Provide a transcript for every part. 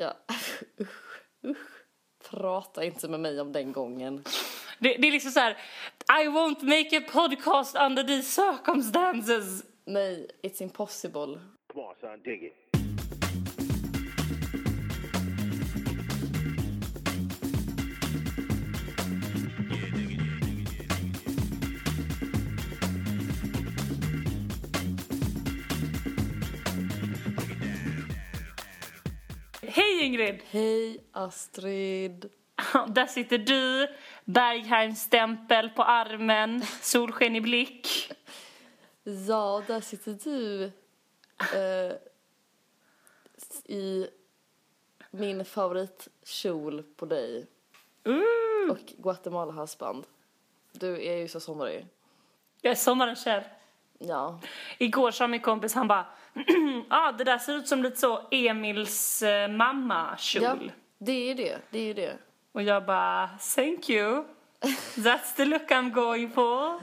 Ja, usch, usch. Prata inte med mig om den gången. Det, det är liksom så här, I won't make a podcast under these circumstances. Nej, it's impossible. Come on, son, dig it. Hej Ingrid! Hej Astrid. Där sitter du, Bergheim-stämpel på armen, solsken i blick. Ja, där sitter du eh, i min favoritkjol på dig Mm. och Guatemala-halsband. Du är ju så somrig. Jag är sommarens kär. Ja, Igår sa min kompis, han bara, ah, det där ser ut som lite så Emils eh, mamma-kjol. ja det är ju det. Det är ju det. Och jag bara, thank you. That's the look I'm going for.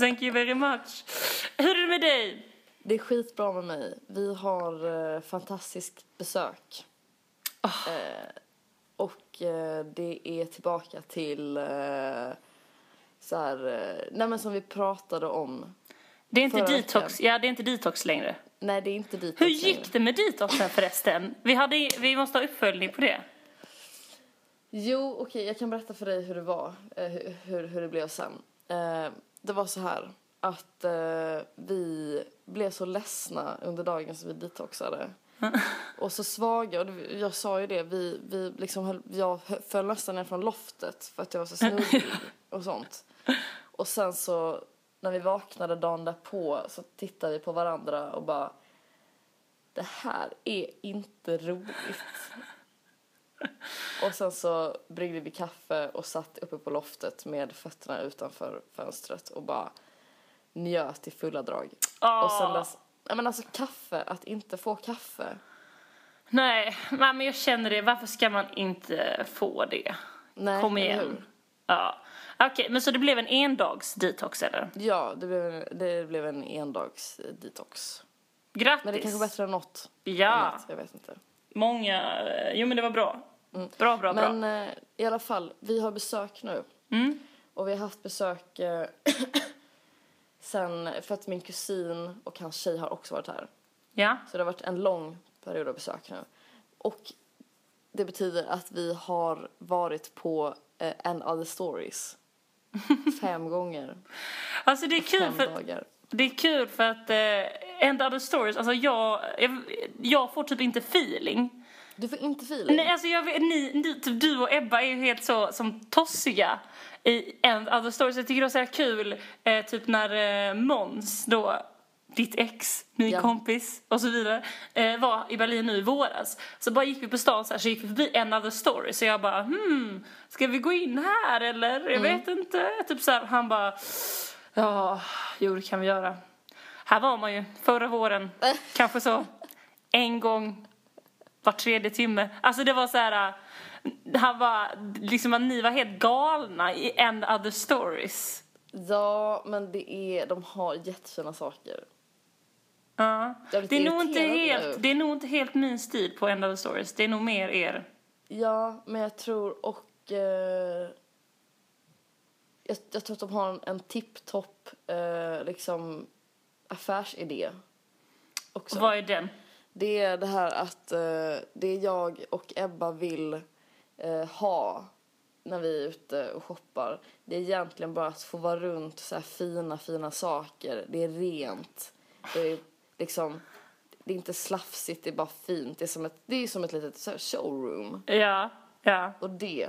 Thank you very much. Hur är det med dig? Det är skitbra med mig. Vi har eh, fantastiskt besök. Eh, och eh, det är tillbaka till eh, så här, eh, nej men som vi pratade om. Det är inte detox, ja det är inte detox längre. Nej, det är inte dit. Hur gick det med detoxen förresten? Vi, hade, vi måste ha uppföljning på det. Jo, okej, jag kan berätta för dig hur det var, eh, hur, hur, hur det blev sen. Eh, det var så här att eh, vi blev så ledsna under dagen som vi detoxade. och så svaga, och det- jag sa ju det, vi, vi liksom höll, jag föll nästan ner från loftet för att jag var så snurrig och sånt. Och sen så, när vi vaknade dagen därpå så tittade vi på varandra och bara det här är inte roligt. Och sen så bryggde vi kaffe och satt uppe på loftet med fötterna utanför fönstret och bara njöt i fulla drag. Och sen dess, ja men alltså kaffe, att inte få kaffe. Nej, men jag känner det. Varför ska man inte få det? Nej, Kom igen. Ja. Okej, men så det blev en endags detox eller? Ja, det blev, en- det blev en endags detox. Grattis! Men det är kanske bättre än något Ja, annat, jag vet inte. många... eh, Jo men det var bra. Bra, bra, Men bra. eh, i alla fall, vi har besök nu. Mm. Och vi har haft besök eh, sen, för att min kusin och hans tjej har också varit här. Ja. Så det har varit en lång period av besök nu. Och det betyder att vi har varit på eh, And Other Stories fem gånger, Alltså det är kul fem för... dagar. Det är kul för att eh, End Other Stories, alltså jag, jag, jag får typ inte feeling. Du får inte feeling. Nej, alltså jag ni, ni, typ du och Ebba är ju helt så som tossiga i End Other Stories. Jag tycker det är så kul, eh, typ när eh, Måns då, ditt ex, min Ja. kompis och så vidare, eh, var i Berlin nu i våras. Så bara gick vi på stan så här, så gick vi förbi End Other Stories så jag bara hmm, ska vi gå in här eller? Jag vet inte. Typ så här, han bara ja, jo det kan vi göra. Här var man ju förra våren, kanske så en gång var tredje timme. Alltså det var så här, han var, liksom att ni var helt galna i End Other Stories. Ja, men det är, de har jättefina saker. Ja. Jag Det är, nog inte nu. helt, det är nog inte helt min stil på End Other Stories. Det är nog mer er. Ja, men jag tror och... Eh, jag, jag tror att de har en, en tipptopp eh, liksom affärsidé också. Vad är den? Det är det här att eh, det jag och Ebba vill eh, ha när vi är ute och shoppar. Det är egentligen bara att få vara runt så här fina, fina saker. Det är rent. Det är liksom, det är inte slafsigt, det är bara fint. Det är som ett, det är som ett litet så showroom. Ja, ja. Och det,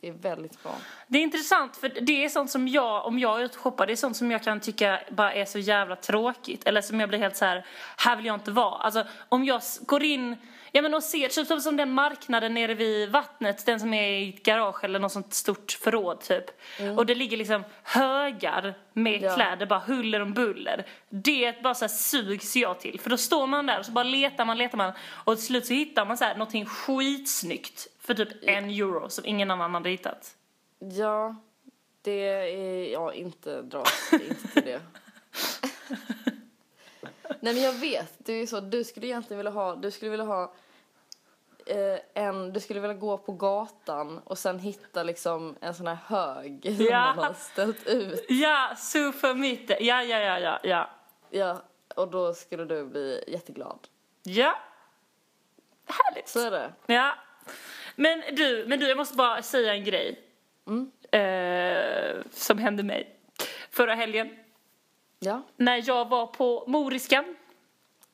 det är väldigt bra. Det är intressant för det är sånt som jag, om jag är ute och shoppar, det är sånt som jag kan tycka bara är så jävla tråkigt. Eller som jag blir helt så här, här vill jag inte vara. Alltså om jag går in, ja men och ser, typ som, den marknaden nere vid vattnet, den som är i ett garage eller något sånt stort förråd typ. Och det ligger liksom högar med Ja. kläder, bara huller om buller. Det bara så här sugs jag till. För då står man där och så bara letar man, letar man. Och till slut så hittar man så här någonting skitsnyggt för typ en euro som ingen annan hade hittat. Ja, det är jag inte dras inte till det. Nej men jag vet, det är ju så, du skulle egentligen vilja ha, du skulle vilja ha eh, en, du skulle vilja gå på gatan och sen hitta liksom en sån här hög Ja. som man har ställt ut. Ja, super mitt. Ja, ja, ja, ja, ja. Ja, och då skulle du bli jätteglad. Ja. Härligt. Så är det. Ja. Men du, men du, jag måste bara säga en grej. Mm. Eh, som hände mig förra helgen. Ja, När jag var på Moriskan.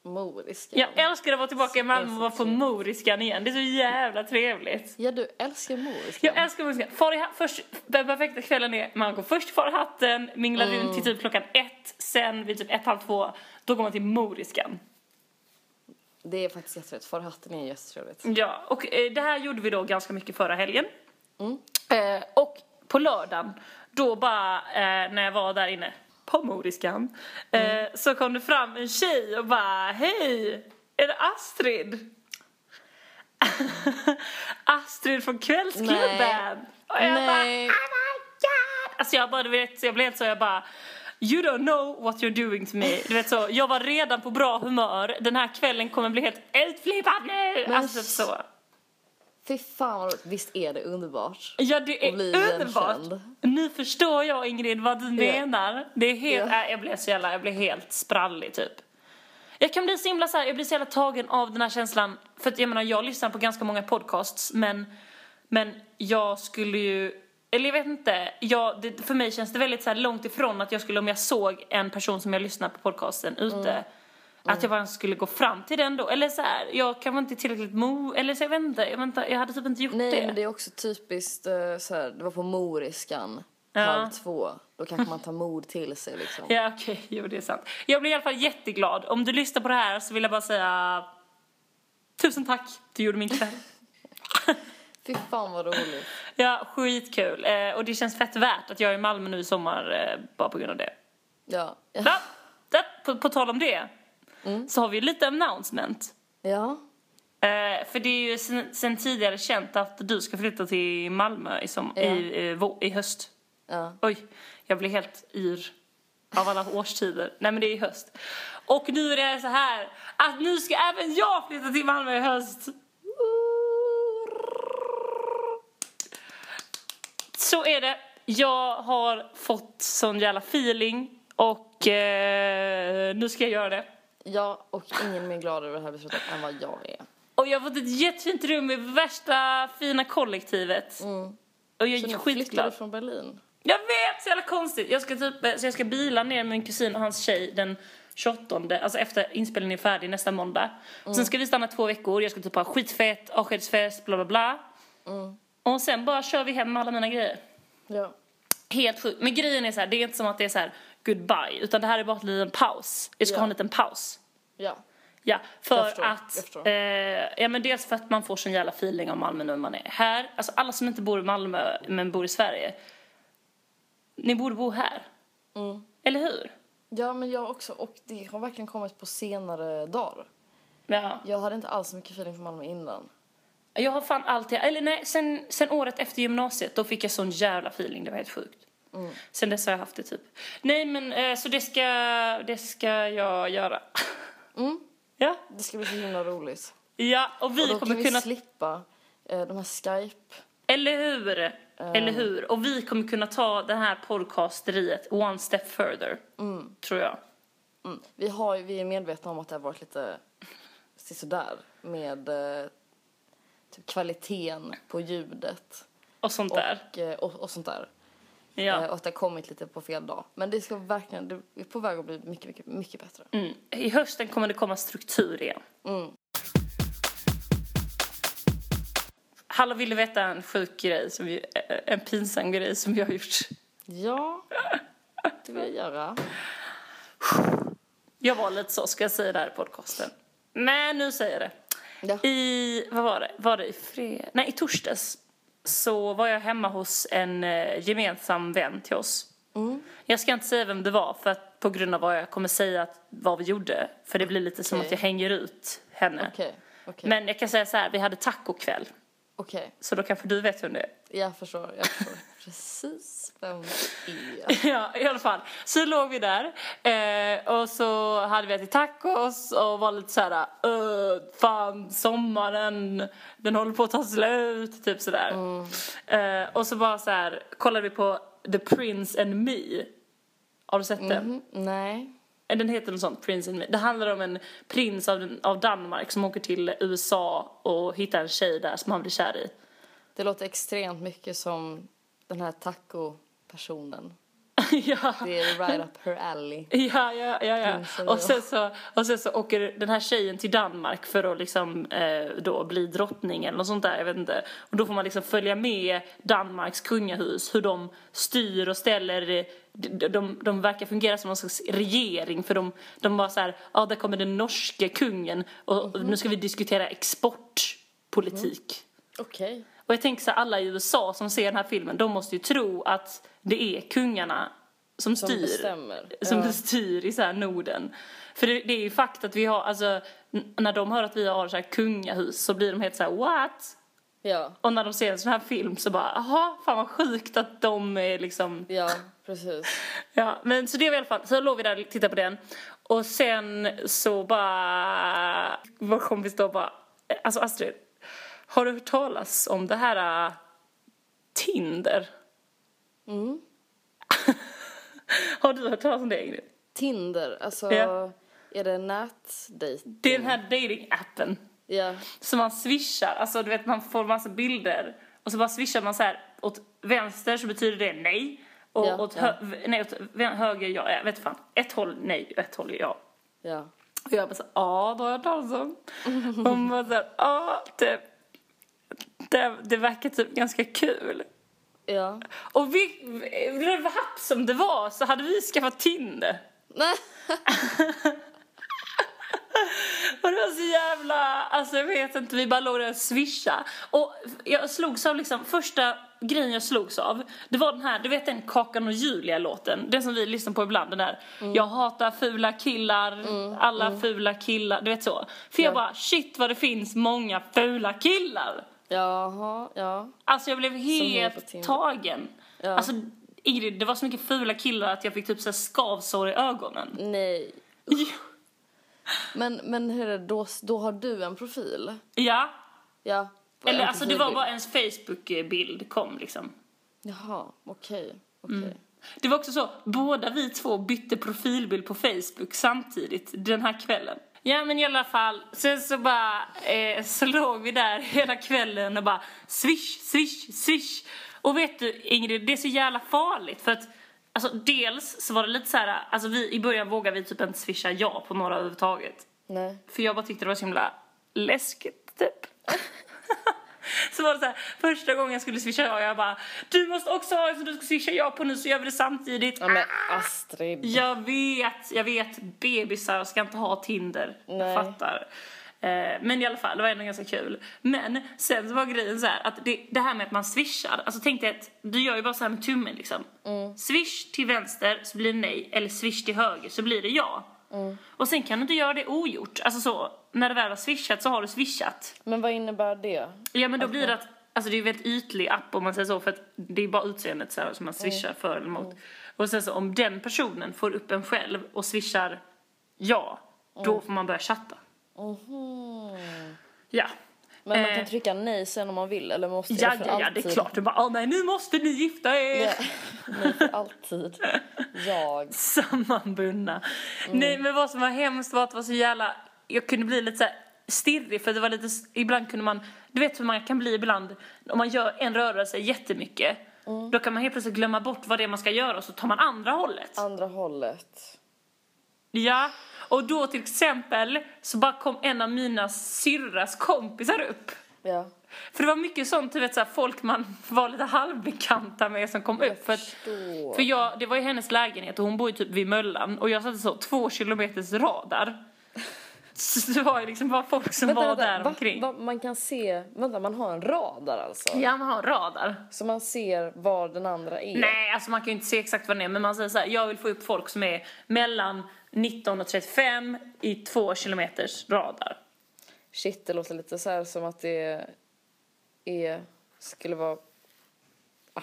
moriskan. Jag älskar att vara tillbaka i Malmö och vara på. Moriskan igen. Det är så jävla trevligt. Ja, du älskar moriskan. Jag älskar Moriskan. Far i först, den perfekta kvällen är man går först far i hatten, minglar Mm. runt till typ klockan ett, sen vid typ ett, halv två, då går man till Moriskan. Det är faktiskt jättetrevligt. Far i hatten är jättetrevligt. Ja, och eh, det här gjorde vi då ganska mycket förra helgen. Mm. Eh, och på lördagen, då bara eh, när jag var där inne på Moriskan, eh, så kom det fram en tjej och bara Hej! Är det Astrid? Astrid från Kvällsklubben! Nej. Och jag bara Nej. Oh my god! Alltså jag bara, du vet, jag blev helt så, jag bara You don't know what you're doing to me. Du vet så, jag var redan på bra humör. Den här kvällen kommer bli helt utflippad nu! Men alltså typ så. Fy fan. Visst är det underbart? Ja, det är underbart. igenkänd. Nu förstår jag Ingrid vad du menar. Det är helt, Ja. äh, jag blev så jävla, jag blev helt sprallig typ. Jag kan bli så himla så här, jag blir så jävla tagen av den här känslan. För att jag menar, jag lyssnar på ganska många podcasts men, men jag skulle ju, eller jag vet inte, jag, det, för mig känns det väldigt så här långt ifrån att jag skulle, om jag såg en person som jag lyssnar på podcasten ute, Mm. att jag bara skulle gå fram till den då. Eller så här, jag kanske inte tillräckligt mo, eller så jag vet inte, jag, vet inte, jag hade typ inte gjort Nej, det. men det är också typiskt eh, så här, det var på moriskan, Ja. halv två. Då kanske man tar mod till sig liksom. Ja okej, jo det är sant. Jag blir i alla fall jätteglad. Om du lyssnar på det här så vill jag bara säga tusen tack, du gjorde min kväll. Fy fan vad roligt. ja, skitkul. Eh, och det känns fett värt att jag är i Malmö nu i sommar eh, bara på grund av det. Ja. Ja. Ja, ja, på, på tal om det så har vi lite announcement. ja. Eh, för det är ju sen, sen tidigare känt att du ska flytta till Malmö i, som, Ja. i, vå- i höst. Ja. Oj, jag blir helt yr av alla årstider. Nej men det är i höst. Och nu är det så här att nu ska även jag flytta till Malmö i höst. Så är det. Jag har fått sån jävla feeling och eh, nu ska jag göra det. Ja, och ingen är mer glad över det här beslutet än vad jag är. Och jag har fått ett jättefint rum i värsta fina kollektivet. Och jag Så är nu flyttar du skitglad. från Berlin? Jag vet, så jävla konstigt. Jag ska typ, så jag ska bila ner med min kusin och hans tjej den 28, alltså efter inspelningen är färdig nästa måndag. Sen ska vi stanna två veckor, jag ska typ ha skitfett, avskedsfest, bla bla bla. Och sen bara kör vi hem alla mina grejer. Ja. Helt sjukt. Men grejen är så här, det är inte som att det är så här goodbye, utan det här är bara en liten paus. Jag ska Ja. ha en liten paus. Ja. Ja, för Jag förstår, jag att, förstår. eh, ja men dels för att man får sån jävla feeling av Malmö när man är här. Alltså alla som inte bor i Malmö men bor i Sverige, ni borde bo här. Mm. Eller hur? Ja, men jag också. Och det har verkligen kommit på senare dagar. Ja. Jag hade inte alls så mycket feeling för Malmö innan. Jag har fan alltid, eller nej, sen, sen året efter gymnasiet då fick jag sån jävla feeling, det var helt sjukt. Mm. Sen dess har jag haft det typ. Nej men eh, så det ska, det ska jag göra. Mm. Ja. Det ska bli så himla roligt. Ja, och vi och då kommer kan vi kunna slippa eh, de här Skype. Eller hur? Eller hur? Och vi kommer kunna ta det här podcasteriet one step further. Tror jag. Mm. Vi, har, vi är medvetna om att det har varit lite sådär med eh, typ kvaliteten på ljudet Och sånt där. och, eh, och, och sånt där. Ja. Eh, och att det har kommit lite på fel dag. Men det ska verkligen, det är på väg att bli mycket, mycket, mycket bättre. Mm. I hösten kommer det komma struktur igen. Mm. Hallå, vill du veta en sjuk grej, som vi, eh, en pinsam grej som vi har gjort? Ja, det vill jag göra. Jag var lite så, ska jag säga det här i podcasten. Men nu säger jag det. Ja. I, vad var det? Var det i fred... Nej, i torsdags så var jag hemma hos en eh, gemensam vän till oss. Mm. Jag ska inte säga vem det var för att på grund av vad jag kommer säga att, vad vi gjorde. För det blir lite som Okej. att jag hänger ut henne. Okej, okej, Men jag kan säga så här, vi hade tacokväll. okej. Så då kanske du vet vem det är. Jag förstår, jag förstår. Precis vem det är. Ja, i alla fall. Så låg vi där eh, och så hade vi ätit tacos och var lite så här, uh, fan sommaren, den håller på att ta slut, typ sådär. Eh, och så bara så här, kollade vi på The Prince and Me. Har du sett den? Mhm, Nej. Eh, Den heter något sånt, Prince and Me. Det handlar om en prins av, den, av Danmark som åker till USA och hittar en tjej där som han blir kär i. Det låter extremt mycket som den här taco-personen. ja. Det är right up her alley. Ja, ja, ja, ja. Och sen, så, och sen så åker den här tjejen till Danmark för att liksom eh, då bli drottning eller något sånt där, jag vet inte. Och då får man liksom följa med Danmarks kungahus, hur de styr och ställer de, de, de verkar fungera som någon slags regering för de, de bara så ja där kommer den norske kungen och Mhm. nu ska vi diskutera exportpolitik. Okej. Och jag tänker så här, alla i USA som ser den här filmen, de måste ju tro att det är kungarna som Som styr bestämmer. som Ja. styr i så här Norden. För det, det är ju fakt att vi har, alltså när de hör att vi har så här kungahus så blir de helt så här what? Ja, Och när de ser en sån här film så bara, jaha, fan vad sjukt att de är liksom, ja, precis. ja, men så det var i alla fall, så låg vi där och tittade på den. Och sen så bara, vår kompis då bara, alltså Astrid, har du hört talas om det här äh, Tinder? Mm. Har du hört talas om det Ingrid? Tinder, alltså Ja. är det nätdejt? Det är den här dating-appen Ja, som man swishar, alltså du vet man får massa bilder och så bara swishar man så här åt vänster så betyder det nej och Ja, åt, ja. hö- nej, åt höger ja, jag vet fan, ett håll nej, ett håll ja. ja. Och jag bara så ja, då har jag hört talas om. Och hon bara så ja, det, det, det verkar typ ganska kul. Ja. Och vi, vi happ som det var så hade vi skaffat Tinder. Och det var så jävla, alltså jag vet inte, vi bara låg där och swisha. Och jag slogs av liksom, första grejen jag slogs av, det var den här, du vet den Kakan och Julia-låten, den som vi lyssnar på ibland, den där Jag hatar fula killar, alla fula killar, du vet så. För jag Ja. bara, shit vad det finns många fula killar. Jaha, ja. Alltså jag blev helt tagen. Ja. Alltså Ingrid, det var så mycket fula killar att jag fick typ så här skavsår i ögonen. Nej. Men, men hur är det, då, då har du en profil? Ja, Ja. eller alltså det var bara ens Facebook-bild kom liksom. Jaha, okej. okej. Det var också så, båda vi två bytte profilbild på Facebook samtidigt den här kvällen. Ja men i alla fall, sen så bara, eh, så låg vi där hela kvällen och bara swish, swish, swish. Och vet du Ingrid, det är så jävla farligt för att Alltså dels så var det lite så här, alltså vi, i början vågade vi typ inte swisha ja på några överhuvudtaget. Nej. För jag bara tyckte det var så himla läskigt typ. så var det så här, första gången jag skulle swisha ja, jag bara Du måste också ha en som du ska swisha ja på nu så gör vi det samtidigt. Ja men Astrid. Jag vet, jag vet, bebisar ska inte ha Tinder. Nej. Jag fattar. Eh, Men i alla fall, det var ändå ganska kul. Men sen så var grejen så här att det, det här med att man swishar, alltså tänk dig att du gör ju bara så här med tummen liksom. Swish till vänster så blir det nej, eller swish till höger så blir det ja. Och sen kan du inte göra det ogjort, alltså så, när det väl har swishat så har du swishat. Men vad innebär det? Ja men då blir det att, alltså det är en väldigt ytlig app om man säger så för att det är bara utseendet så här, som man swishar för eller emot. Och sen så om den personen får upp en själv och swishar ja, då får man börja chatta. Mhm. Ja. Men man Eh. kan trycka nej sen om man vill eller måste Ja, för ja, ja, alltid? det är klart. Du bara, åh nej nu måste ni gifta er! Ja. Nej, för alltid. Jag. Sammanbundna. Nej men vad som var hemskt var att det var så jävla, jag kunde bli lite så stirrig för det var lite, ibland kunde man, du vet hur man kan bli ibland om man gör en rörelse jättemycket. Då kan man helt plötsligt glömma bort vad det är man ska göra och så tar man andra hållet. Andra hållet. Ja, och då till exempel så bara kom en av mina syrras kompisar upp. Ja. För det var mycket sånt, du vet så här, folk man var lite halvbekanta med som kom upp. För, att, förstår. för jag, det var ju hennes lägenhet och hon bor ju typ vid Möllan och jag satte så två kilometers radar. Så det var ju liksom bara folk som var där va? omkring. Va? Man kan se, vänta man har en radar alltså? Ja, man har radar. Så man ser var den andra är? Nej, alltså man kan ju inte se exakt vad det är, men man säger så här, jag vill få upp folk som är mellan 19 och 35 i två kilometers radar. Shit, det låter lite så här som att det är, skulle vara... Ah.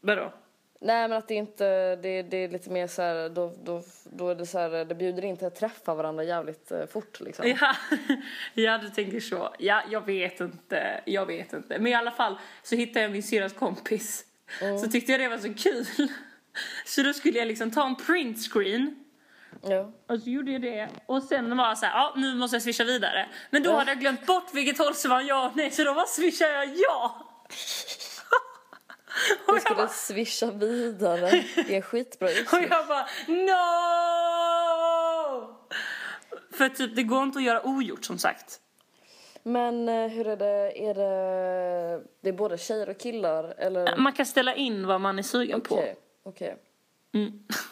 Vadå? Nej men att det inte, det, det är lite mer så här, då, då, då är det så här, det bjuder in till att träffa varandra jävligt eh, fort liksom. Ja, ja, du tänker så. Ja, jag vet inte. Jag vet inte. Men i alla fall så hittade jag min syrras kompis. Så tyckte jag det var så kul. Så då skulle jag liksom ta en printscreen Ja. och så gjorde jag det. Och sen var jag så här, ja nu måste jag swisha vidare. Men då hade jag glömt bort vilket håll som var ja och nej så då bara swishade jag ja. och, Du skulle bara, swisha vidare, det är skitbra och jag bara no! För typ det går inte att göra ogjort som sagt. Men eh, hur är det, är det, det är både tjejer och killar eller? Man kan ställa in vad man är sugen på. Okej, okej. Mm.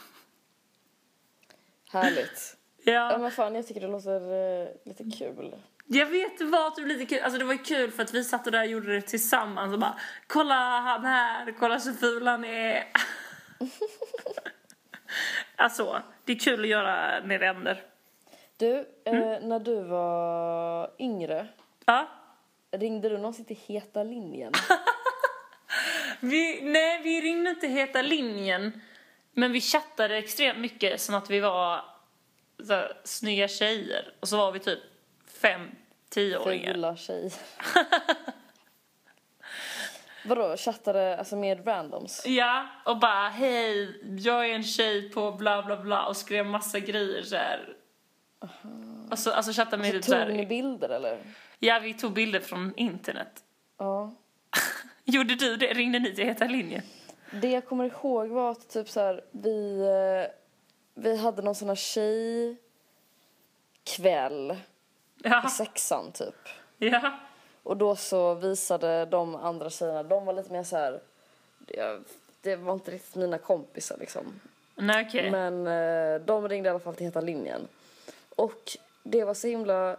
Härligt. Ja Ja. men fan jag tycker det låter eh, lite kul. Jag vet det var typ lite kul, alltså det var ju kul för att vi satt och där och gjorde det tillsammans och bara kolla han här, kolla så ful han är. alltså, det är kul att göra med vänner. Du, eh, Mm. när du var yngre, Ja. ringde du någonsin till Heta linjen? Vi, nej, vi ringde inte Heta linjen. Men vi chattade extremt mycket som att vi var så här, snygga tjejer. Och så var vi typ fem, tioåringar. Fula tjej. Vadå, chattade alltså med randoms? Ja, och bara hej, jag är en tjej på bla bla bla och skrev massa grejer så här. Alltså, alltså chattade med typ så Tog ni bilder eller? Ja, vi tog bilder från internet. Ja. Gjorde du det? Ringde ni till Heta linjen? Det jag kommer ihåg var att typ så här, vi, eh, vi hade någon sån här tjejkväll Ja. i sexan typ. Ja. Och då så visade de andra tjejerna, de var lite mer så här, det, det var inte riktigt mina kompisar liksom. Nej, okej. Men eh, de ringde i alla fall till Heta linjen. Och det var så himla,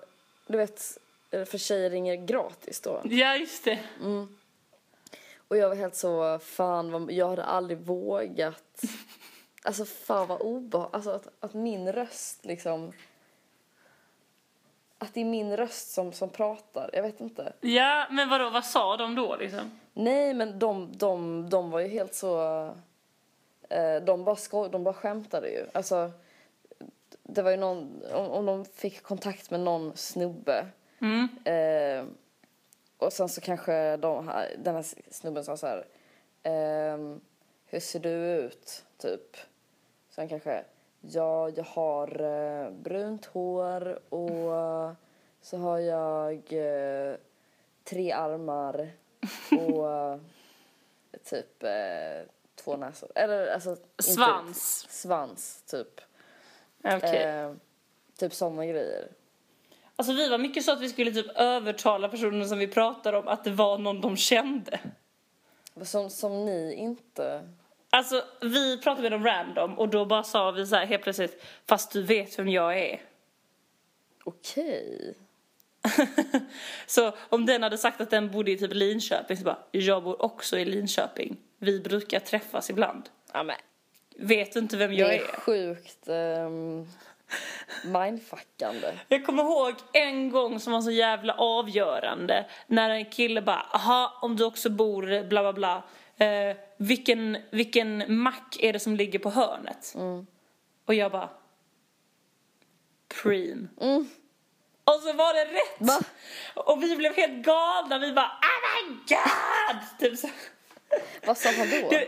du vet, eh, för tjejer ringer gratis då. Ja, just det. Och jag var helt så, fan vad, jag hade aldrig vågat. Alltså fan vad obehagligt, alltså att, att min röst liksom. Att det är min röst som, som pratar, jag vet inte. Ja, men vadå, vad sa de då liksom? Nej men de, de, de var ju helt så, eh, de, bara skoj, de bara skämtade ju. Alltså, det var ju någon, om, om de fick kontakt med någon snubbe. Mm. Eh, och sen så kanske de, här- den här snubben sa så här. ehm, hur ser du ut? Typ. Sen kanske. Ja, jag har eh, brunt hår och så har jag eh, tre armar och eh, typ eh, två näsor. Eller alltså. inte- Svans. Svans, typ. Okej. Eh, typ såna grejer. Alltså vi var mycket så att vi skulle typ övertala personen som vi pratade om att det var någon de kände. Som, som ni inte... Alltså vi pratade med dem random och då bara sa vi så här helt plötsligt fast du vet vem jag är. Okej. Så om den hade sagt att den bodde i typ Linköping så bara jag bor också i Linköping. Vi brukar träffas ibland. Ja, men Vet du inte vem det jag är är? sjukt um, mindfuckande. Jag kommer ihåg en gång som var så jävla avgörande när en kille bara aha om du också bor bla bla bla eh, vilken, vilken mack är det som ligger på hörnet? Och jag bara Preem. Och så var det rätt! Va? Och vi blev helt galna, vi bara oh my god! Typ så. Vad sa han då? Det,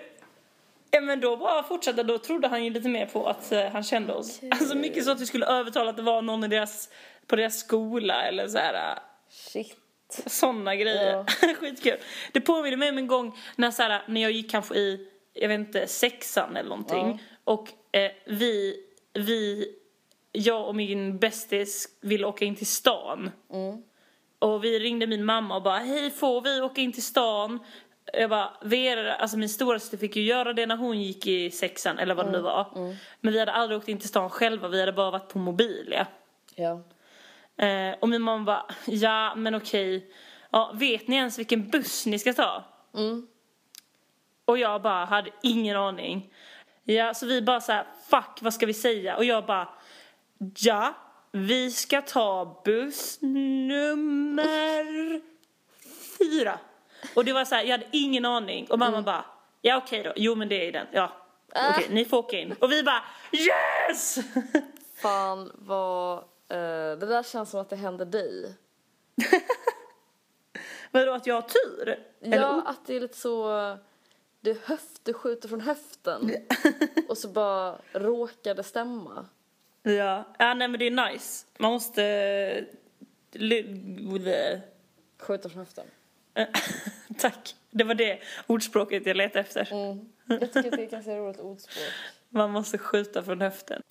ja men då bara fortsatte, då trodde han ju lite mer på att eh, han kände oss. Okej. Alltså mycket så att vi skulle övertala att det var någon i deras, på deras skola eller så här. eh, Shit. Såna grejer. Skitkul. Det påminner mig om en gång när, så här, när jag gick kanske i, jag vet inte, sexan eller någonting. Och eh, vi, vi, jag och min bästis ville åka in till stan. Och vi ringde min mamma och bara, hej får vi åka in till stan? Jag bara, Vera, alltså min storasyster fick ju göra det när hon gick i sexan eller vad det nu var. Men vi hade aldrig åkt in till stan själva, vi hade bara varit på Mobilia. Ja. Eh, och min mamma bara, ja men okej. Ja, vet ni ens vilken buss ni ska ta? Och jag bara hade ingen aning. Ja, så vi bara så här, fuck vad ska vi säga? Och jag bara, ja, vi ska ta buss nummer fyra. Och det var så här, jag hade ingen aning. Och mamma bara, Ja okej då, jo men det är den. Ja. Äh. Okej, ni får åka in. Och vi bara yes! Fan vad... eh, det där känns som att det händer dig. Vadå att jag har tur? Eller Ja, o- att det är lite så... Du, höft, du skjuter från höften och så bara råkar det stämma. ja. ja, nej men det är nice. Man måste... ly- Skjuta från höften. Tack. Det var det ordspråket jag letade efter. Mm. Jag tycker att det är ett ganska roligt ordspråk. Man måste skjuta från höften.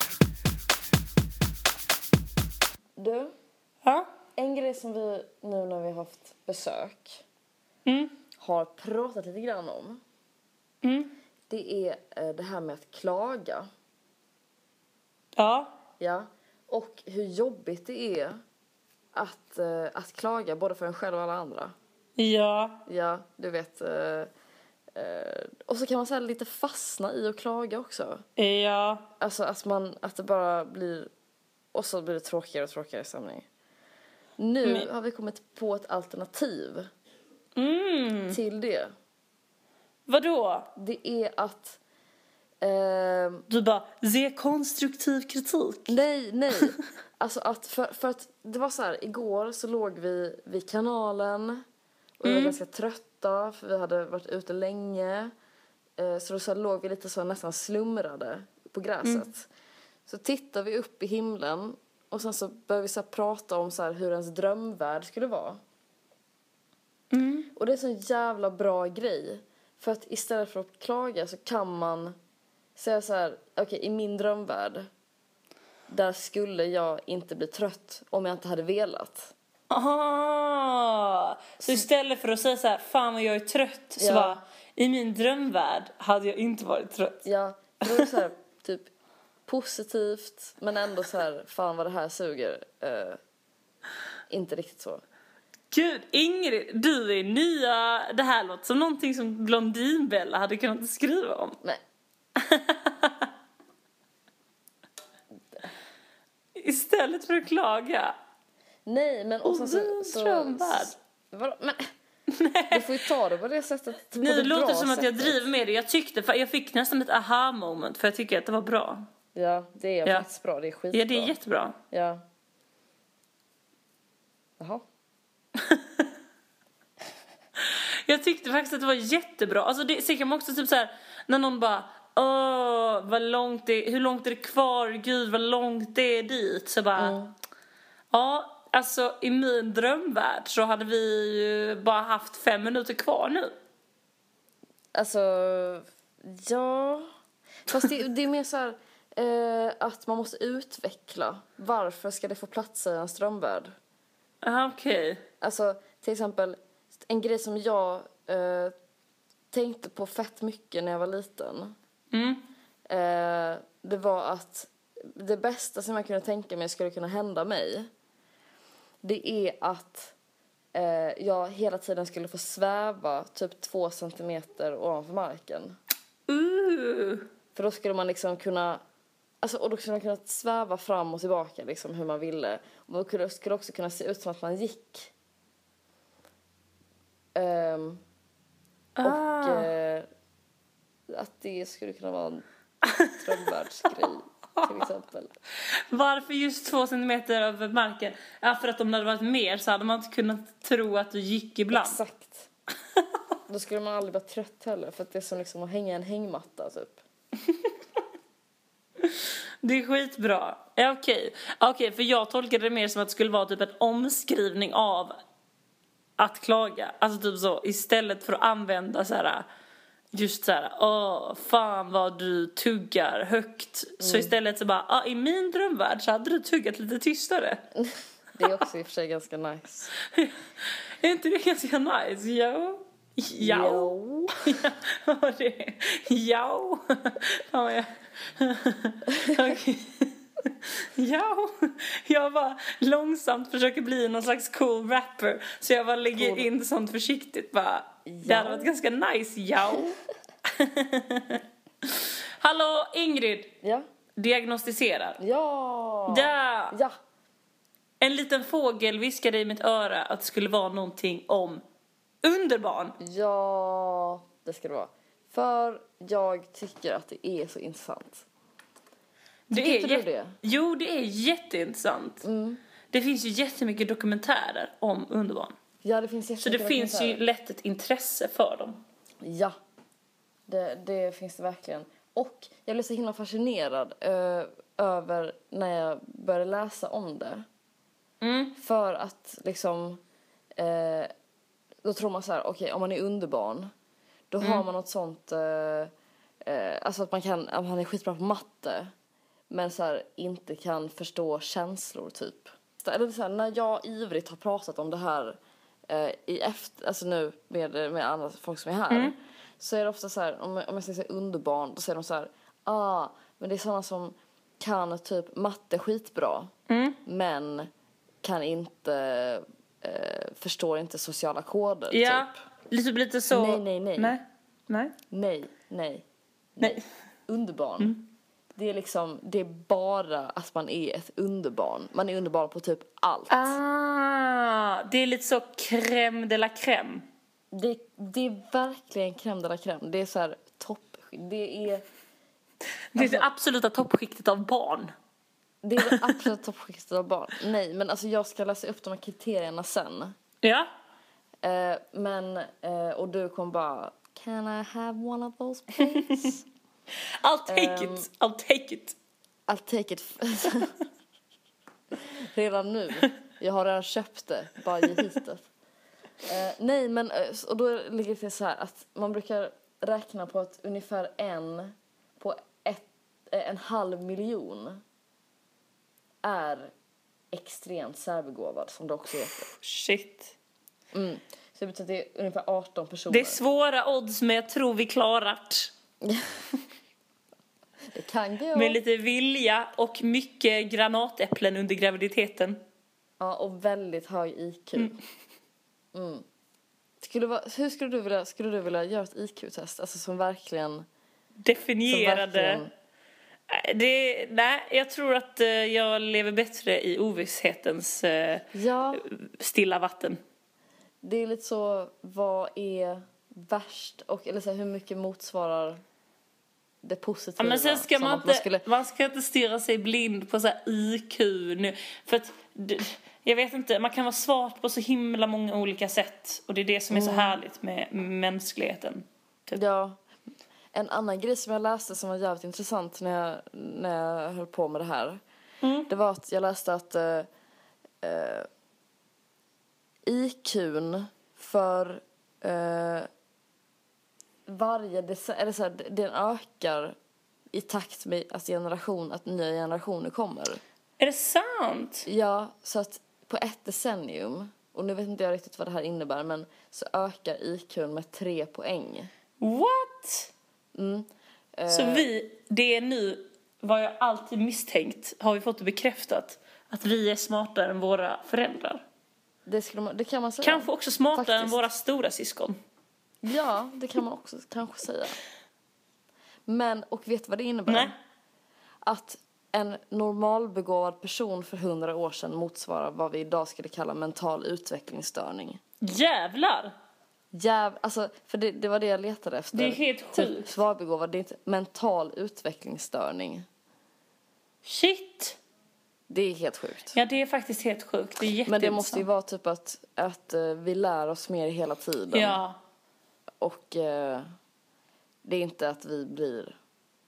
Du, Ja. en grej som vi nu när vi har haft besök Mm. har pratat lite grann om. Mm. Det är eh, det här med att klaga. Ja. Ja. Och hur jobbigt det är att, eh, att klaga både för en själv och alla andra. Ja. Ja, du vet. Eh, eh, och så kan man säga lite fastna i att klaga också. Ja. Alltså att man, att det bara blir, och så blir det tråkigare och tråkigare stämning. Nu Men- har vi kommit på ett alternativ Mm. till det. Vadå? Det är att, ehm, Du bara, ge konstruktiv kritik. nej, nej. Alltså att, för, för att det var så här, igår så låg vi vid kanalen och vi var ganska trötta för vi hade varit ute länge. Eh, Så då så låg vi lite så nästan slumrade på gräset. Så tittar vi upp i himlen och sen så börjar vi så prata om så hur ens drömvärld skulle vara. Mm. Och det är en sån jävla bra grej. För att istället för att klaga så kan man säga så här, okej i min drömvärld där skulle jag inte bli trött om jag inte hade velat. Aha! Så istället för att säga så här, fan vad jag är trött, så Ja. bara, i min drömvärld hade jag inte varit trött. Ja, det så här, typ positivt men ändå så här, fan vad det här suger. Eh, inte riktigt så. Gud, Ingrid, du är nya, det här låter som någonting som Blondinbella hade kunnat skriva om. Nej, Istället för att klaga. Nej men och sen så... så vadå? Men, du får ju ta det på det sättet. På Nu det låter det som att jag sättet. driver med det. Jag tyckte, jag fick nästan ett aha moment för jag tycker att det var bra. Ja, det är Ja. faktiskt bra. Det är skitbra. Ja, det är jättebra. Ja. Jaha. Jag tyckte faktiskt att det var jättebra. Alltså det, sen kan man också typ så här, när någon bara Åh, vad långt det, hur långt är det kvar? Gud, vad långt det är dit. Så bara, Mm. ja, alltså i min drömvärld så hade vi ju bara haft fem minuter kvar nu. Alltså, ja. Fast det, det är mer så här eh, att man måste utveckla. Varför ska det få plats i en drömvärld? Aha, Okej. Alltså, till exempel, en grej som jag eh, tänkte på fett mycket när jag var liten. Mm. Eh, det var att det bästa som jag kunde tänka mig skulle kunna hända mig det är att eh, jag hela tiden skulle få sväva typ två centimeter ovanför marken. Uh. För då skulle man liksom kunna Alltså, och då skulle man kunna sväva fram och tillbaka liksom hur man ville. Och då skulle- skulle också kunna se ut som att man gick. Ehm, Ah. och eh, att det skulle kunna vara en drömvärldsgrej till exempel. Varför just två centimeter över marken? Ja, för att om det hade varit mer så hade man inte kunnat tro att du gick ibland. Exakt. Då skulle man aldrig vara trött heller för att det är som liksom att hänga en hängmatta typ. Det är skitbra. Ja, okej. Okej, för jag tolkade det mer som att det skulle vara typ en omskrivning av att klaga. Alltså typ så, istället för att använda så här just så här, åh, fan vad du tuggar högt. Så istället så bara, ah, i min drömvärld så hade du tuggat lite tystare. Det är också i och för sig ganska nice. Är inte det ganska nice? Ja. Ja. Fan vad jag... Okej. Ja. Jag bara långsamt försöker bli någon slags cool rapper. Så jag bara lägger Cool. in sånt försiktigt bara. Det Ja. hade varit ganska nice, ja. Hallå Ingrid, Ja. diagnostiserar. Ja. Ja. Ja. En liten fågel viskade i mitt öra att det skulle vara någonting om underbarn. Ja, det ska det vara. För jag tycker att det är så intressant. Det Tycker är du det? Jo, det är jätteintressant. Det finns ju jättemycket dokumentärer om underbarn. Ja, det finns Så det jättemycket finns ju lätt ett intresse för dem. Ja, det, det finns det verkligen. Och jag blev så himla fascinerad eh, över när jag började läsa om det. Mm. För att liksom, eh, då tror man så här, okej om man är underbarn, då Mm. har man något sånt, eh, alltså att man kan, man är skitbra på matte, men så här, inte kan förstå känslor typ. Eller så här, när jag ivrigt har pratat om det här eh, i efter, alltså nu med, med andra folk som är här, Mm. så är det ofta så här, om, om jag säger underbarn, då säger de så här, ah, men det är sådana som kan typ matte skitbra, Mm. men kan inte, eh, förstår inte sociala koder Ja, typ. lite, lite så. Nej, nej, nej. Nej. Nej. Nej, nej, nej. underbarn. Mm. Det är liksom, det är bara att man är ett underbarn. Man är underbarn på typ allt. Ah, det är lite så crème de la crème. Det, det är verkligen crème de la crème. Det är så här topp, det är, Det är det absoluta toppskiktet av barn. det är det absolut toppskiktet av barn. Nej, men alltså jag ska läsa upp de här kriterierna sen. Ja. Eh, men, eh, och du kommer bara, can I have one of those please? I'll take Ehm. it. I'll take it. I'll take it. redan nu. Jag har redan köpt det. Bara ge hit det. Eh, nej, men eh, och då ligger det så här att man brukar räkna på att ungefär en på ett, eh, en halv miljon är extremt särbegåvad, som det också heter. Shit. Mm. Så det betyder att det är ungefär 18 personer. Det är svåra odds men jag tror vi klarat. Det kan gå. Med lite vilja och mycket granatäpplen under graviditeten. Ja, och väldigt hög IQ. Mm. Skulle vara, hur skulle du vilja, skulle du vilja göra ett IQ-test? Alltså som verkligen... Som Definierade. verkligen Nej, Det, nej, jag tror att eh, jag lever bättre i ovisshetens eh, ja, stilla vatten. det är lite så, vad är värst? Och, eller så här, hur mycket motsvarar det positiva? Ja, men sen ska man inte, skulle- man ska inte stirra sig blind på så här IQ nu. För att, jag vet inte, man kan vara smart på så himla många olika sätt. Och det är det som är Mm. så härligt med mänskligheten. Typ. Ja. En annan grej som jag läste som var jävligt intressant när jag, när jag höll på med det här. Mm. Det var att jag läste att eh, eh, IQn för eh, varje decennium, eller så här, den ökar i takt med att, generation, att nya generationer kommer. Är det sant? Ja, så att på ett decennium, och nu vet inte jag riktigt vad det här innebär, men så ökar IQn med tre poäng. What? Mm. Eh, Så vi, det är nu, vad jag alltid misstänkt, har vi fått det bekräftat. Att vi är smartare än våra föräldrar. det, man, det kan man säga. Kanske också smartare än Faktiskt. våra stora syskon. Ja, det kan man också kanske säga. Men, och vet du vad det innebär? Nej. Att en normalbegåvad person för hundra år sedan motsvarar vad vi idag skulle kalla mental utvecklingsstörning. Jävlar! Jäv, alltså, för det, det var det jag letade efter. Det är helt Typ sjukt. svarbegåvad, det är inte mental utvecklingsstörning. Shit! Det är helt sjukt. Ja, det är faktiskt helt sjukt. Det är. Men det måste ju vara typ att, att eh, vi lär oss mer hela tiden. Ja. Och eh, det är inte att vi blir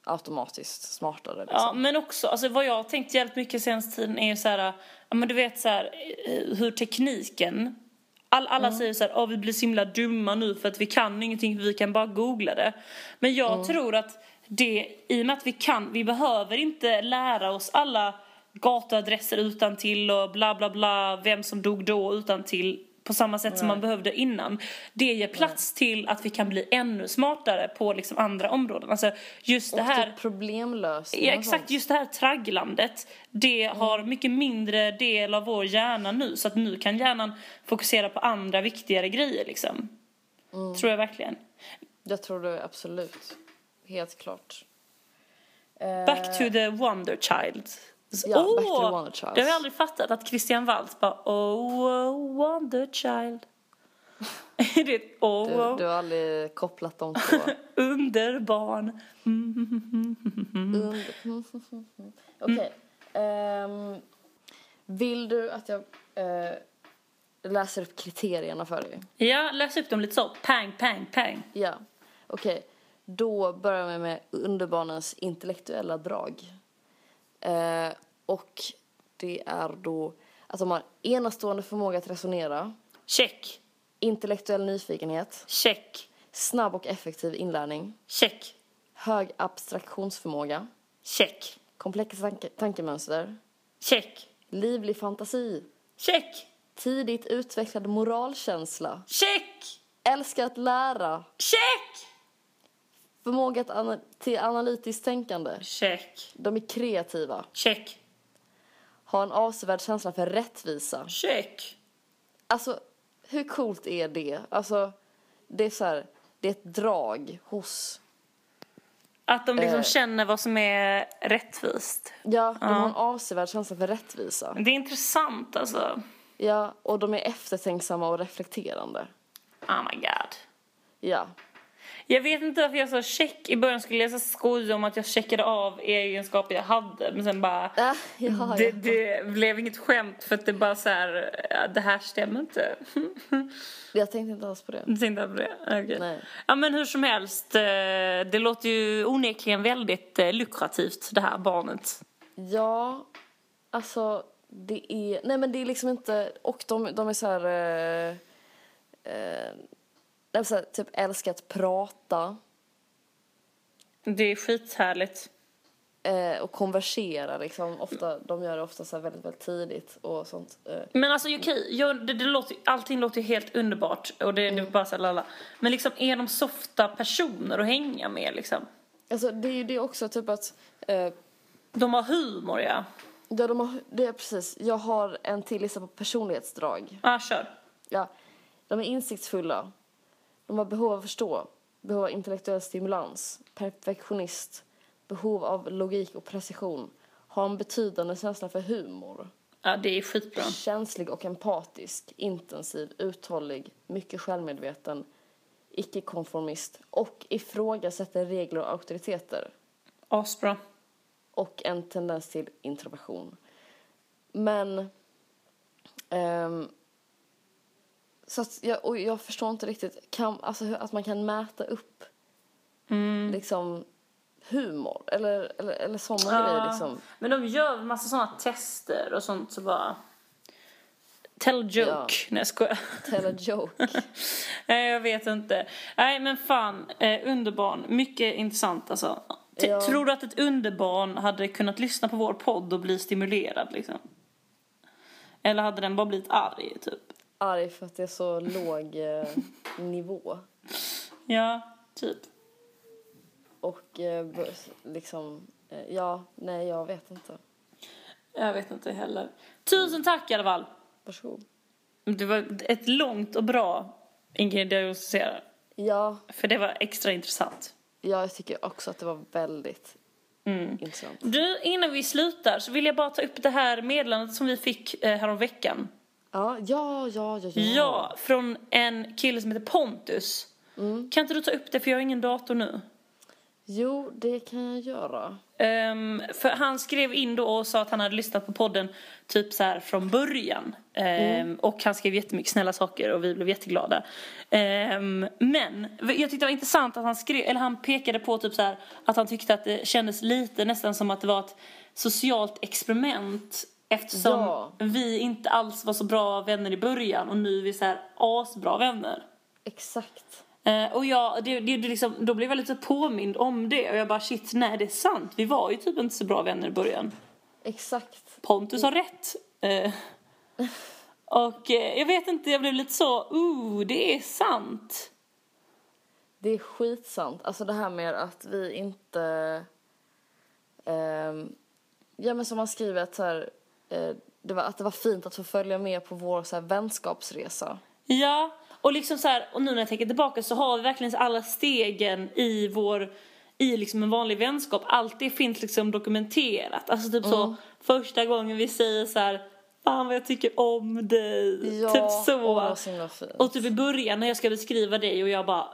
automatiskt smartare. Liksom. Ja, men också, alltså vad jag har tänkt jävligt mycket senaste tiden är ju så här, ja men du vet så här, eh, hur tekniken, all, alla säger så här, oh, vi blir så himla dumma nu för att vi kan ingenting, vi kan bara googla det. Men jag tror att det, i och med att vi kan, vi behöver inte lära oss alla gatuadresser utan till och bla bla bla, vem som dog då utan till på samma sätt som man behövde innan. Det ger plats till att vi kan bli ännu smartare på liksom andra områden. Alltså just det och här... typ problemlösning Ja, exakt. Just det här tragglandet, det Mm. har mycket mindre del av vår hjärna nu. Så att nu kan hjärnan fokusera på andra viktigare grejer liksom. Mm. Tror jag verkligen. Jag tror det absolut. Helt klart. Eh, Back to the Wonder Child. Ja, Åh! Back to Wonder Child. Det har jag aldrig fattat att Christian Waltz bara Oh, oh Wonder Child. det oh, Du, wow. du har aldrig kopplat de två. Underbarn. Under- Okej. ehm, vill du att jag eh, läser upp kriterierna för dig? Ja, läs upp dem lite så. Pang, pang, pang. Ja. Okej. Då börjar vi med underbarnens intellektuella drag. Eh, och det är då att de har enastående förmåga att resonera, Check. intellektuell nyfikenhet, Check. snabb och effektiv inlärning, Check. hög abstraktionsförmåga, Check. komplexa tanke- tankemönster, Check. livlig fantasi, Check. tidigt utvecklad moralkänsla, Check. älskar att lära, Check. Förmåga att ana- till analytiskt tänkande, Check. de är kreativa, Check. har en avsevärd känsla för rättvisa. Check. Alltså, hur coolt är det? Alltså, det är så här, det är ett drag hos... Att de liksom Eh. känner vad som är rättvist. Ja, de har en avsevärd känsla för rättvisa. Det är intressant alltså. Ja, och de är eftertänksamma och reflekterande. Oh my god. Ja. Jag vet inte varför jag sa check. I början skulle jag så skoja om att jag checkade av egenskaper jag hade. Men sen bara... Äh, ja, Det, ja. det blev inget skämt för att det bara så här, det här stämmer inte. Jag tänkte inte alls på det. Du tänkte på det? Okej. Nej. Ja men hur som helst, eh, det låter ju onekligen väldigt eh, lukrativt det här barnet. Ja, alltså det är... Nej men det är liksom inte... Och de, de är så här... Eh, eh, de är så här typ älskar att prata Det är skithärligt. eh, och konversera liksom. Ofta, de gör det ofta så väldigt, väldigt tidigt och sånt. Eh. Men alltså okej, jag- det, det låter, allting låter ju helt underbart och det, det är bara så lalla. Men liksom är de softa personer att hänga med liksom? Alltså det är ju det också typ att... Eh, De har humor ja. ja, de har, det är precis. Jag har en till lista på personlighetsdrag. Ja, kör. Ja, de är insiktsfulla. De har behov av att förstå, behov av intellektuell stimulans, perfektionist, behov av logik och precision, har en betydande känsla för humor, Ja, det är skitbra. känslig och empatisk, intensiv, uthållig, mycket självmedveten, icke-konformist och ifrågasätter regler och auktoriteter Asbra. och en tendens till introversion. Men... ehm, så att jag, och jag förstår inte riktigt kan, alltså, hur, att man kan mäta upp liksom humor eller, eller, eller sådana grejer. Liksom. Men de gör en massa sådana tester och sånt så bara... Tell a joke. Ja. Nej jag skojar. Tell a joke. Nej jag vet inte. Nej men fan, eh, underbarn. Mycket intressant alltså. T- Ja. Tror du att ett underbarn hade kunnat lyssna på vår podd och bli stimulerad liksom? Eller hade den bara blivit arg typ? Arg för att det är så låg eh, nivå. Ja, typ. Och eh, liksom, eh, ja, nej jag vet inte. Jag vet inte heller. Tusen tack i alla fall. Varsågod. Det var ett långt och bra Ingrid diagnostiserar. Ja, För det var extra intressant. ja, jag tycker också att det var väldigt Mm. intressant. Du, innan vi slutar så vill jag bara ta upp det här meddelandet som vi fick eh, härom veckan. Ja, ja, ja, ja. Ja, från en kille som heter Pontus. Kan inte du ta upp det för jag har ingen dator nu? Jo, det kan jag göra. Ehm, för han skrev in då och sa att han hade lyssnat på podden typ så här från början. Ehm, Och han skrev jättemycket snälla saker och vi blev jätteglada. Ehm, men jag tyckte det var intressant att han skrev, eller han pekade på typ så här att han tyckte att det kändes lite nästan som att det var ett socialt experiment eftersom Ja. vi inte alls var så bra vänner i början och nu är vi så här asbra vänner. Exakt. Eh, och jag, det, det, det liksom, då blev jag lite påmind om det och jag bara shit, nej det är sant. Vi var ju typ inte så bra vänner i början. Exakt. Pontus har rätt. Eh, och eh, jag vet inte, jag blev lite så, ooh, det är sant. Det är skitsant. Alltså det här med att vi inte... ehm, ja men som man skriver att så här, det var, att det var fint att få följa med på vår så här, vänskapsresa. Ja, och liksom så här, och nu när jag tänker tillbaka så har vi verkligen alla stegen i vår, i liksom en vanlig vänskap. Allt det finns liksom dokumenterat. Alltså typ så, första gången vi säger så här, fan vad jag tycker om dig. Ja, typ så. Åh, så fint. Och typ i början när jag ska beskriva dig och jag bara,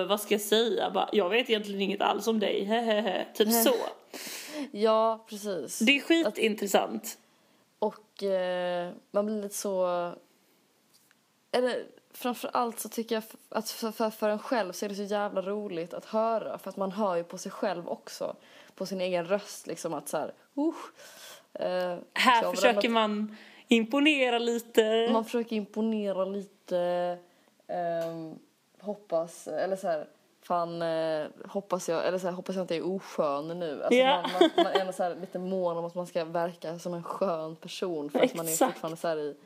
"Eh, vad ska jag säga? Jag, bara, jag vet egentligen inget alls om dig, hehehe. Typ så. Ja, precis. Det är skitintressant. Och eh, man blir lite så... Eller framför allt så tycker jag att för, för, för en själv så är det så jävla roligt att höra. För att man hör ju på sig själv också. På sin egen röst liksom att så här... Uh, eh, Här försöker man imponera lite. Man försöker imponera lite. ehm, hoppas, eller så här, fan eh, hoppas jag, eller så här, hoppas jag inte är oskön nu. Alltså Ja. man, man, man är så här, lite mån om att man ska verka som en skön person för att man är Exakt. fortfarande så här i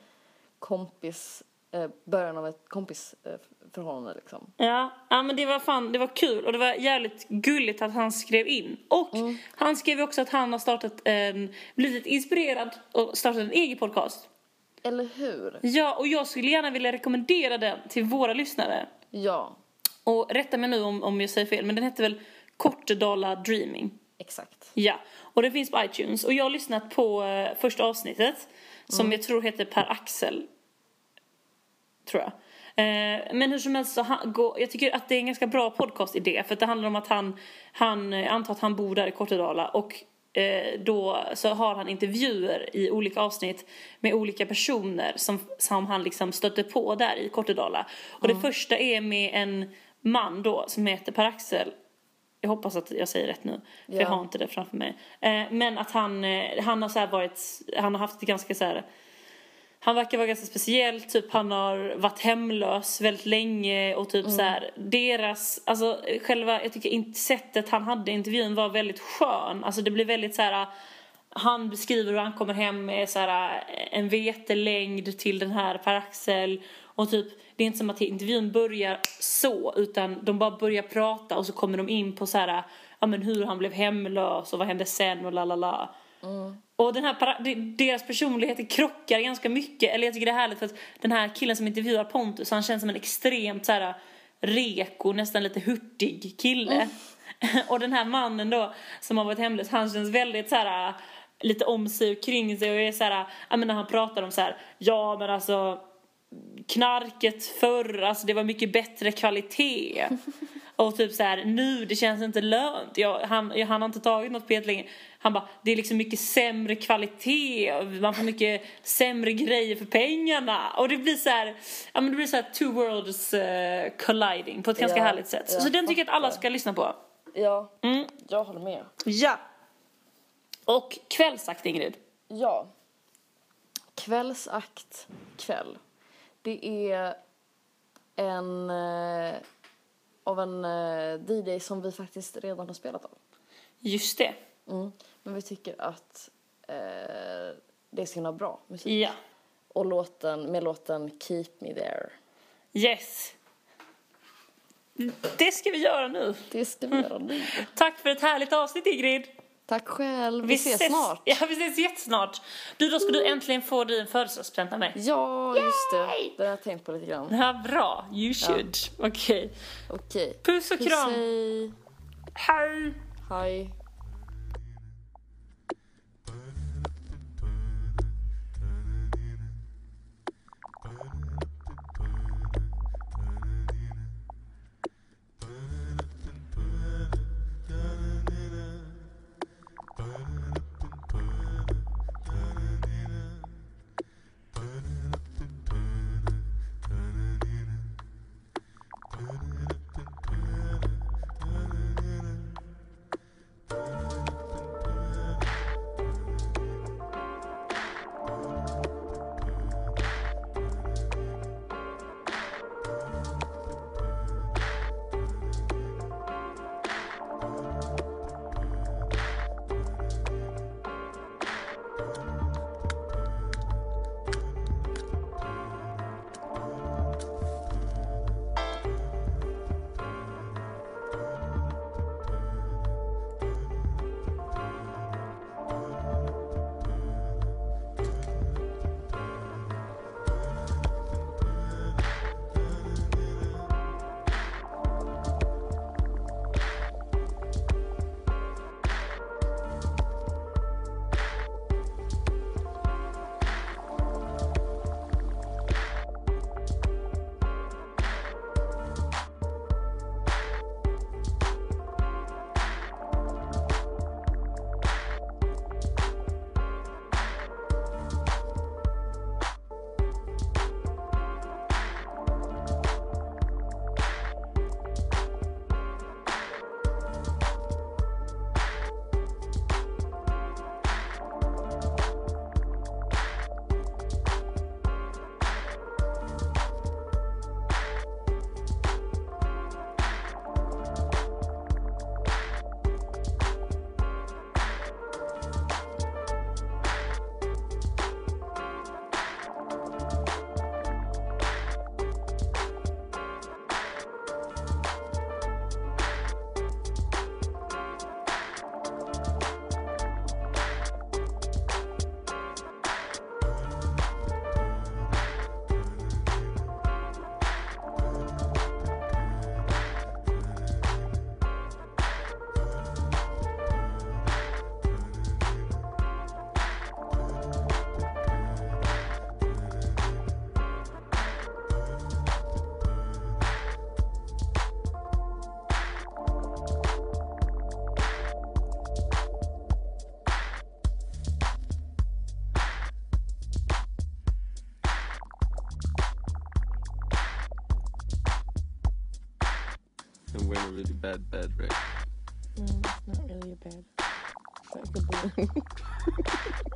kompis, eh, början av ett kompisförhållande liksom. Ja, ja men det var fan, det var kul och det var jävligt gulligt att han skrev in. Och Mm. han skrev också att han har startat en, blivit inspirerad och startat en egen podcast. Eller hur? Ja, och jag skulle gärna vilja rekommendera den till våra lyssnare. Ja, Och rätta mig nu om, om jag säger fel, men den hette väl Kortedala Dreaming? exakt. Ja, och den finns på iTunes. Och jag har lyssnat på eh, första avsnittet som jag tror heter Per Axel. Tror jag. Eh, men hur som helst så han, gå, jag tycker att det är en ganska bra podcastidé för att det handlar om att han, han eh, antar att han bor där i Kortedala och eh, då så har han intervjuer i olika avsnitt med olika personer som, som han liksom stöter på där i Kortedala. Och det första är med en man då som heter Per Axel jag hoppas att jag säger rätt nu, för Ja. jag har inte det framför mig. Eh, men att han, eh, han har så varit, han har haft det ganska så här, han verkar vara ganska speciell, typ han har varit hemlös väldigt länge och typ så här, deras, alltså själva, jag tycker inte sättet han hade i intervjun var väldigt skön, alltså det blir väldigt så här han beskriver hur han kommer hem med så här, en vetelängd till den här Per-Axel och typ det är inte som att intervjun börjar så utan de bara börjar prata och så kommer de in på så här ja men hur han blev hemlös och vad hände sen och la la la. Och den här, deras personligheter krockar ganska mycket. Eller jag tycker det är härligt för att den här killen som intervjuar Pontus, han känns som en extremt så här reko, nästan lite hurtig kille. och den här mannen då som har varit hemlös, han känns väldigt så här lite om sig och kring sig och är så här, ja men när han pratar om så här, ja men alltså knarket förr, alltså det var mycket bättre kvalitet. Och typ så här, nu det känns inte lönt. Jag, han, jag, han har inte tagit något på jättelänge. Han bara, det är liksom mycket sämre kvalitet. Man får mycket sämre grejer för pengarna. Och det blir så här, ja men det blir så här two worlds eh, colliding på ett ganska Ja, härligt sätt. Så, den tycker jag att alla ska lyssna på. Ja, Mm. jag håller med. Ja. Och kvällsakt Ingrid. Ja. Kvällsakt kväll. Det är en eh, av en eh, DJ som vi faktiskt redan har spelat av. Just det. Mm. Men vi tycker att eh, det är så himla bra musik. Ja. Och låten, med låten Keep Me There. Yes. Det ska vi göra nu. Det ska vi göra nu. Tack för ett härligt avsnitt Ingrid. Tack själv. Vi, ses snart. Ja, vi ses jättesnart. Du, då ska du äntligen få din födelsedagspresent av mig. Ja, just det. Det har jag tänkt på lite grann. Ja, bra. You should. Okej. Okej. Puss och Puss, kram. hej. Hej. Hej. A really bad bed right Mm, not really a bad. Like a balloon.